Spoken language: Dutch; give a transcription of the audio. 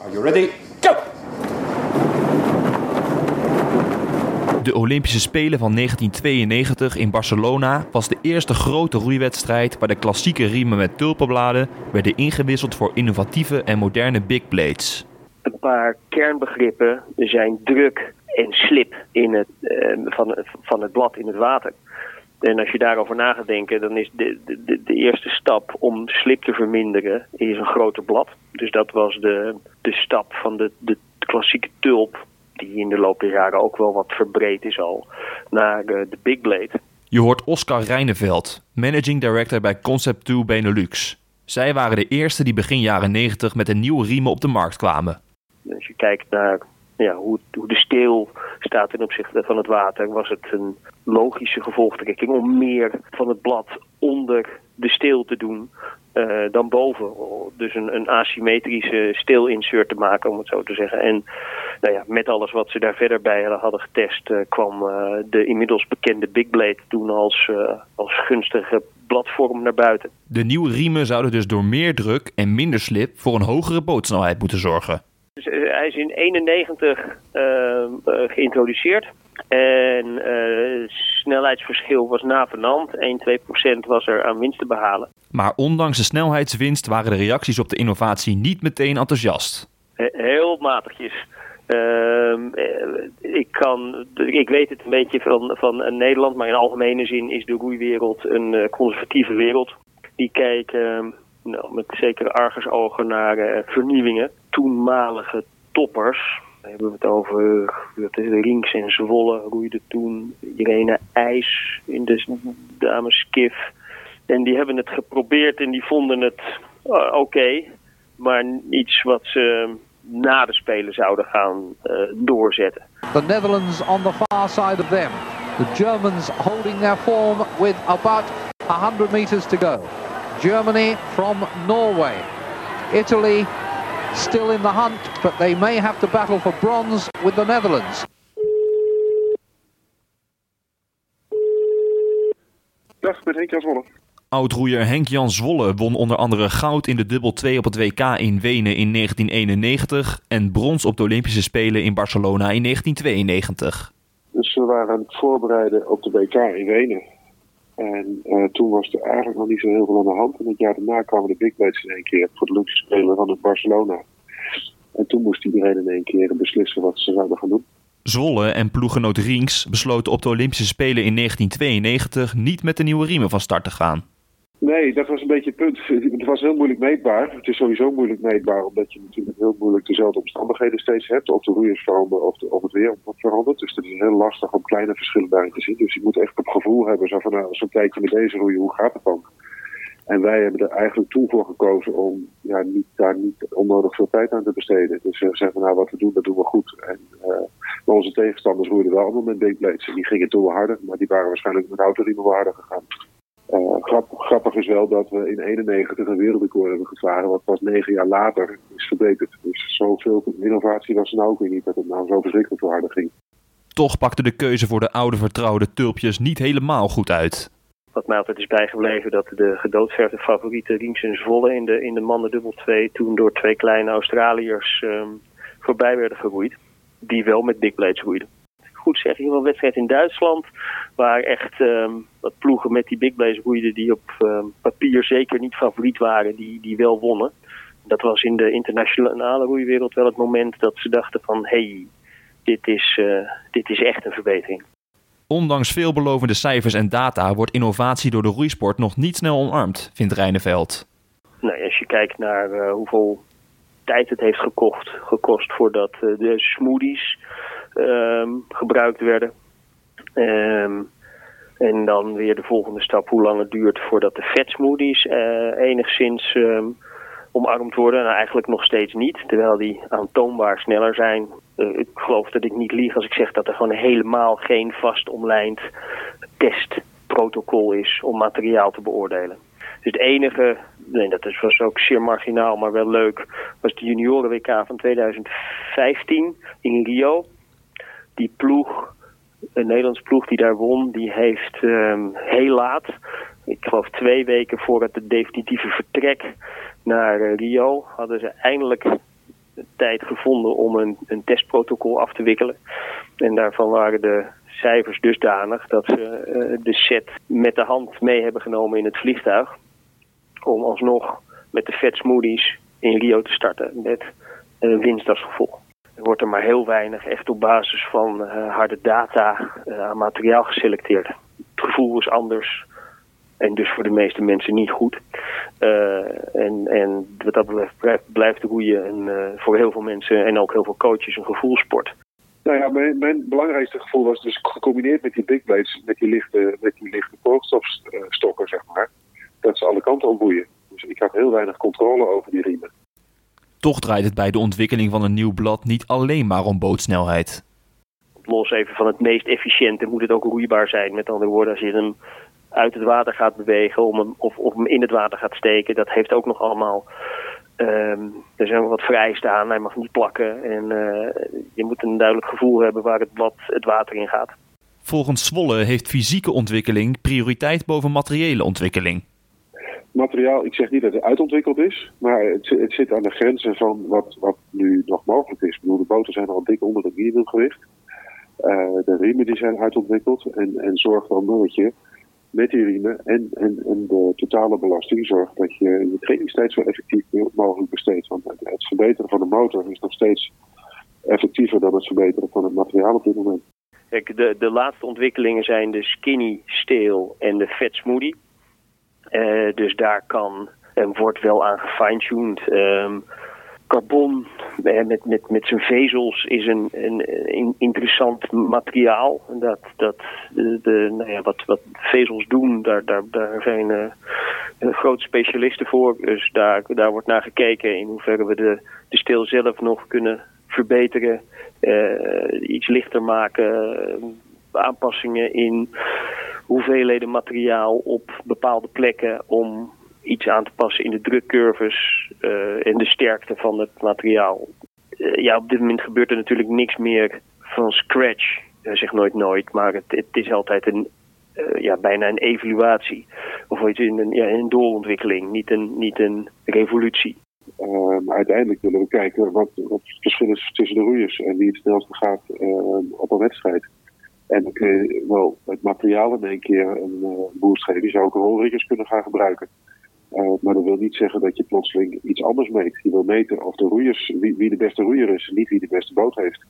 Are you ready? Go! De Olympische Spelen van 1992 in Barcelona was de eerste grote roeiwedstrijd waar de klassieke riemen met tulpenbladen werden ingewisseld voor innovatieve en moderne big blades. Een paar kernbegrippen zijn druk en slip in het, eh, van, van het blad in het water. En als je daarover na gaat denken, dan is de, de, de eerste stap om slip te verminderen is een groter blad. Dus dat was de, de stap van de, de klassieke tulp, die in de loop der jaren ook wel wat verbreed is al, naar de, de Big Blade. Je hoort Oscar Reineveld, managing director bij Concept 2 Benelux. Zij waren de eerste die begin jaren 90 met een nieuwe riemen op de markt kwamen. Als je kijkt naar ja, hoe, de steel staat ten opzichte van het water, was het een logische gevolgtrekking om meer van het blad onder de steel te doen uh, dan boven. Dus een, een asymmetrische steelinsert te maken, om het zo te zeggen. En nou ja, met alles wat ze daar verder bij hadden getest, uh, kwam uh, de inmiddels bekende Big Blade toen als, als gunstige platform naar buiten. De nieuwe riemen zouden dus door meer druk en minder slip voor een hogere bootsnelheid moeten zorgen. Dus, hij is in 91 geïntroduceerd. En uh, snelheidsverschil was navenant. 1-2% was er aan winst te behalen. Maar ondanks de snelheidswinst waren de reacties op de innovatie niet meteen enthousiast. Heel matigjes. Uh, ik, kan, ik weet het een beetje van, van Nederland, maar in algemene zin is de roeiwereld een uh, conservatieve wereld. Die kijken nou, met zekere argusogen naar uh, vernieuwingen. Toenmalige toppers, dan hebben we het over de Rinks en Zwolle roeide toen. Irene IJs in de dames skif. En die hebben het geprobeerd en die vonden het uh, oké. Maar iets wat ze na de Spelen zouden gaan uh, doorzetten. The Netherlands on the far side of them. The Germans holding their form with about 100 meters to go. Germany from Norway. Italy still in the hunt, but they may have to battle for bronze with the Netherlands. Dag, met Henk Jan Zwolle. Oudroeier Henk Jan Zwolle won onder andere goud in de dubbel 2 op het WK in Wenen in 1991 en brons op de Olympische Spelen in Barcelona in 1992. Dus we waren aan het voorbereiden op de WK in Wenen. En uh, toen was er eigenlijk nog niet zo heel veel aan de hand. En het jaar daarna kwamen de Big Blades in één keer voor de Olympische Spelen van het Barcelona. En toen moest iedereen in één keer beslissen wat ze zouden gaan doen. Zwolle en ploegenoot Rinks besloten op de Olympische Spelen in 1992 niet met de nieuwe riemen van start te gaan. Nee, dat was een beetje het punt. Het was heel moeilijk meetbaar. Het is sowieso moeilijk meetbaar, omdat je natuurlijk heel moeilijk dezelfde omstandigheden steeds hebt. Of de roeiers veranderen of, de, of het weer verandert. Dus het is heel lastig om kleine verschillen daarin te zien. Dus je moet echt op gevoel hebben. Zo van, nou, we kijken met deze roeien, hoe gaat het dan? En wij hebben er eigenlijk toen voor gekozen om ja, niet, daar niet onnodig veel tijd aan te besteden. Dus we zeggen, nou, wat we doen, dat doen we goed. En uh, maar onze tegenstanders roeiden wel allemaal met big blades. En die gingen toen wel harder, maar die waren waarschijnlijk met autoriemen wel harder gegaan. Grappig, is wel dat we in 91 een wereldrecord hebben gevaren, wat pas negen jaar later is verbeterd. Dus zoveel innovatie was er nou ook weer niet dat het nou zo verschrikkelijk harder ging. Toch pakte de keuze voor de oude vertrouwde tulpjes niet helemaal goed uit. Wat mij altijd is bijgebleven dat de gedoodverde favoriete Riens en Zwolle in de, in de mannen dubbel 2 toen door twee kleine Australiërs um, voorbij werden geroeid. Die wel met big blades roeiden goed zeggen, een wedstrijd in Duitsland. Waar echt um, wat ploegen met die big blades roeiden die op um, papier zeker niet favoriet waren, die, die wel wonnen. Dat was in de internationale roeiwereld wel het moment dat ze dachten van hé, hey, dit, is, uh, dit is echt een verbetering. Ondanks veelbelovende cijfers en data wordt innovatie door de roeisport nog niet snel omarmd, vindt Reineveld. Nou, als je kijkt naar uh, hoeveel tijd het heeft gekocht, gekost voordat uh, de smoothies um, gebruikt werden. Um, en dan weer de volgende stap, hoe lang het duurt voordat de vetsmoothies uh, enigszins um, omarmd worden. Nou, eigenlijk nog steeds niet, terwijl die aantoonbaar sneller zijn. Uh, ik geloof dat ik niet lieg als ik zeg dat er gewoon helemaal geen vast omlijnd testprotocol is om materiaal te beoordelen. Dus het enige, nee, dat was ook zeer marginaal, maar wel leuk, was de junioren WK van 2015 in Rio die ploeg, een Nederlands ploeg die daar won, die heeft um, heel laat, ik geloof twee weken voor het definitieve vertrek naar uh, Rio, hadden ze eindelijk tijd gevonden om een, een testprotocol af te wikkelen. En daarvan waren de cijfers dusdanig dat ze uh, de set met de hand mee hebben genomen in het vliegtuig. Om alsnog met de vet smoothies in Rio te starten met uh, winst als gevolg. Er wordt er maar heel weinig echt op basis van uh, harde data aan materiaal geselecteerd. Het gevoel is anders en dus voor de meeste mensen niet goed. Uh, en, en wat dat betreft blijft roeien een, voor heel veel mensen en ook heel veel coaches een gevoelsport. Nou ja, mijn, mijn, belangrijkste gevoel was dus gecombineerd met die big blades, met die lichte, met die lichte koolstofstokken, zeg maar, dat ze alle kanten op boeien. Dus ik had heel weinig controle over die riemen. Toch draait het bij de ontwikkeling van een nieuw blad niet alleen maar om bootsnelheid. Los even van het meest efficiënte moet het ook roeibaar zijn. Met andere woorden, als je hem uit het water gaat bewegen om hem, of, of hem in het water gaat steken, dat heeft ook nog allemaal Um, er zijn wat vereisten aan, hij mag niet plakken en uh, je moet een duidelijk gevoel hebben waar het blad het water in gaat. Volgens Zwolle heeft fysieke ontwikkeling prioriteit boven materiële ontwikkeling. Materiaal, ik zeg niet dat het uitontwikkeld is, maar het, het zit aan de grenzen van wat, wat nu nog mogelijk is. Ik bedoel, de boten zijn al dik onder het minimumgewicht. Uh, de riemen die zijn uitontwikkeld en, en zorg dan dat je met die riemen en, en, de totale belasting zorgt dat je je trainingstijd zo effectief mogelijk besteedt. Want het, het verbeteren van de motor is nog steeds effectiever dan het verbeteren van het materiaal op dit moment. Kijk, de, de laatste ontwikkelingen zijn de skinny steel en de fat smoothie. Uh, dus daar kan en wordt wel aan gefine-tuned. Um, carbon met, met, met zijn vezels is een, een, interessant materiaal. Dat, dat de, nou ja, wat, wat vezels doen, daar, daar, daar zijn uh, grote specialisten voor. Dus daar, daar wordt naar gekeken in hoeverre we de, de steel zelf nog kunnen verbeteren. Iets lichter maken, aanpassingen in hoeveelheden materiaal op bepaalde plekken om iets aan te passen in de drukcurves uh, en de sterkte van het materiaal. Uh, ja, op dit moment gebeurt er natuurlijk niks meer van scratch. Uh, zeg nooit nooit, maar het, is altijd een, ja, bijna een evaluatie. Of iets in een, ja, een doorontwikkeling, niet een, niet een revolutie. uiteindelijk willen we kijken wat, wat het verschil is tussen de roeiers en wie het snelste gaat op een wedstrijd. En dan kun je wel het materiaal in één keer een boost geven. Je zou ook rolriggers kunnen gaan gebruiken. Uh, maar dat wil niet zeggen dat je plotseling iets anders meet. Je wil meten of de roeiers, wie, wie, de beste roeier is, niet wie de beste boot heeft.